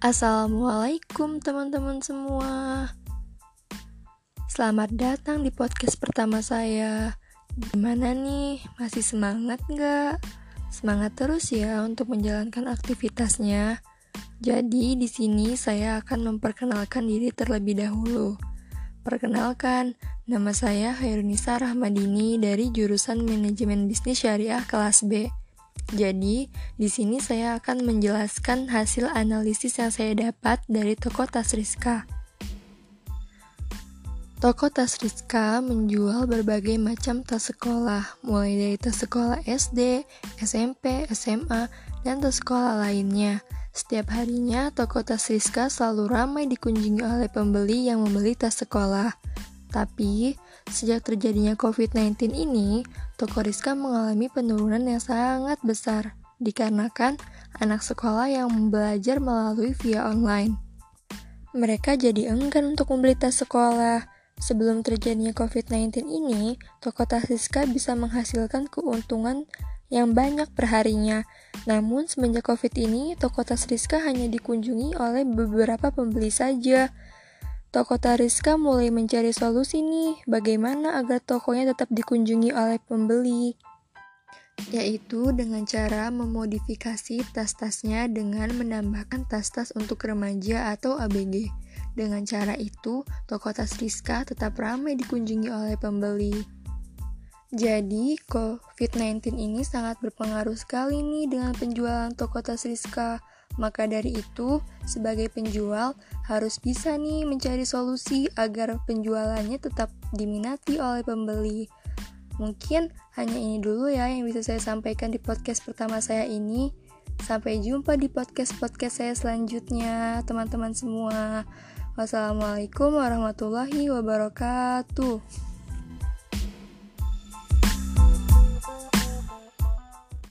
Assalamualaikum teman-teman semua. Selamat datang di podcast pertama saya. Gimana nih, masih semangat nggak? Semangat terus ya untuk menjalankan aktivitasnya. Jadi di sini saya akan memperkenalkan diri terlebih dahulu. Perkenalkan, nama saya Hairunisa Rahmadini dari jurusan Manajemen Bisnis Syariah kelas B jadi, di sini saya akan menjelaskan hasil analisis yang saya dapat dari toko tas Rizka. Toko tas Rizka menjual berbagai macam tas sekolah, mulai dari tas sekolah SD, SMP, SMA, dan tas sekolah lainnya. Setiap harinya, toko tas Rizka selalu ramai dikunjungi oleh pembeli yang membeli tas sekolah. Tapi, sejak terjadinya COVID-19 ini, toko Rizka mengalami penurunan yang sangat besar, dikarenakan anak sekolah yang belajar melalui via online. Mereka jadi enggan untuk membeli tas sekolah. Sebelum terjadinya COVID-19 ini, toko tas Rizka bisa menghasilkan keuntungan yang banyak perharinya. Namun, semenjak COVID ini, toko tas Rizka hanya dikunjungi oleh beberapa pembeli saja. Toko Tariska mulai mencari solusi nih, bagaimana agar tokonya tetap dikunjungi oleh pembeli. Yaitu dengan cara memodifikasi tas-tasnya dengan menambahkan tas-tas untuk remaja atau ABG. Dengan cara itu, toko tas Rizka tetap ramai dikunjungi oleh pembeli. Jadi, COVID-19 ini sangat berpengaruh sekali nih dengan penjualan toko tas Rizka. Maka dari itu, sebagai penjual harus bisa nih mencari solusi agar penjualannya tetap diminati oleh pembeli. Mungkin hanya ini dulu ya yang bisa saya sampaikan di podcast pertama saya ini. Sampai jumpa di podcast-podcast saya selanjutnya, teman-teman semua. Wassalamualaikum warahmatullahi wabarakatuh.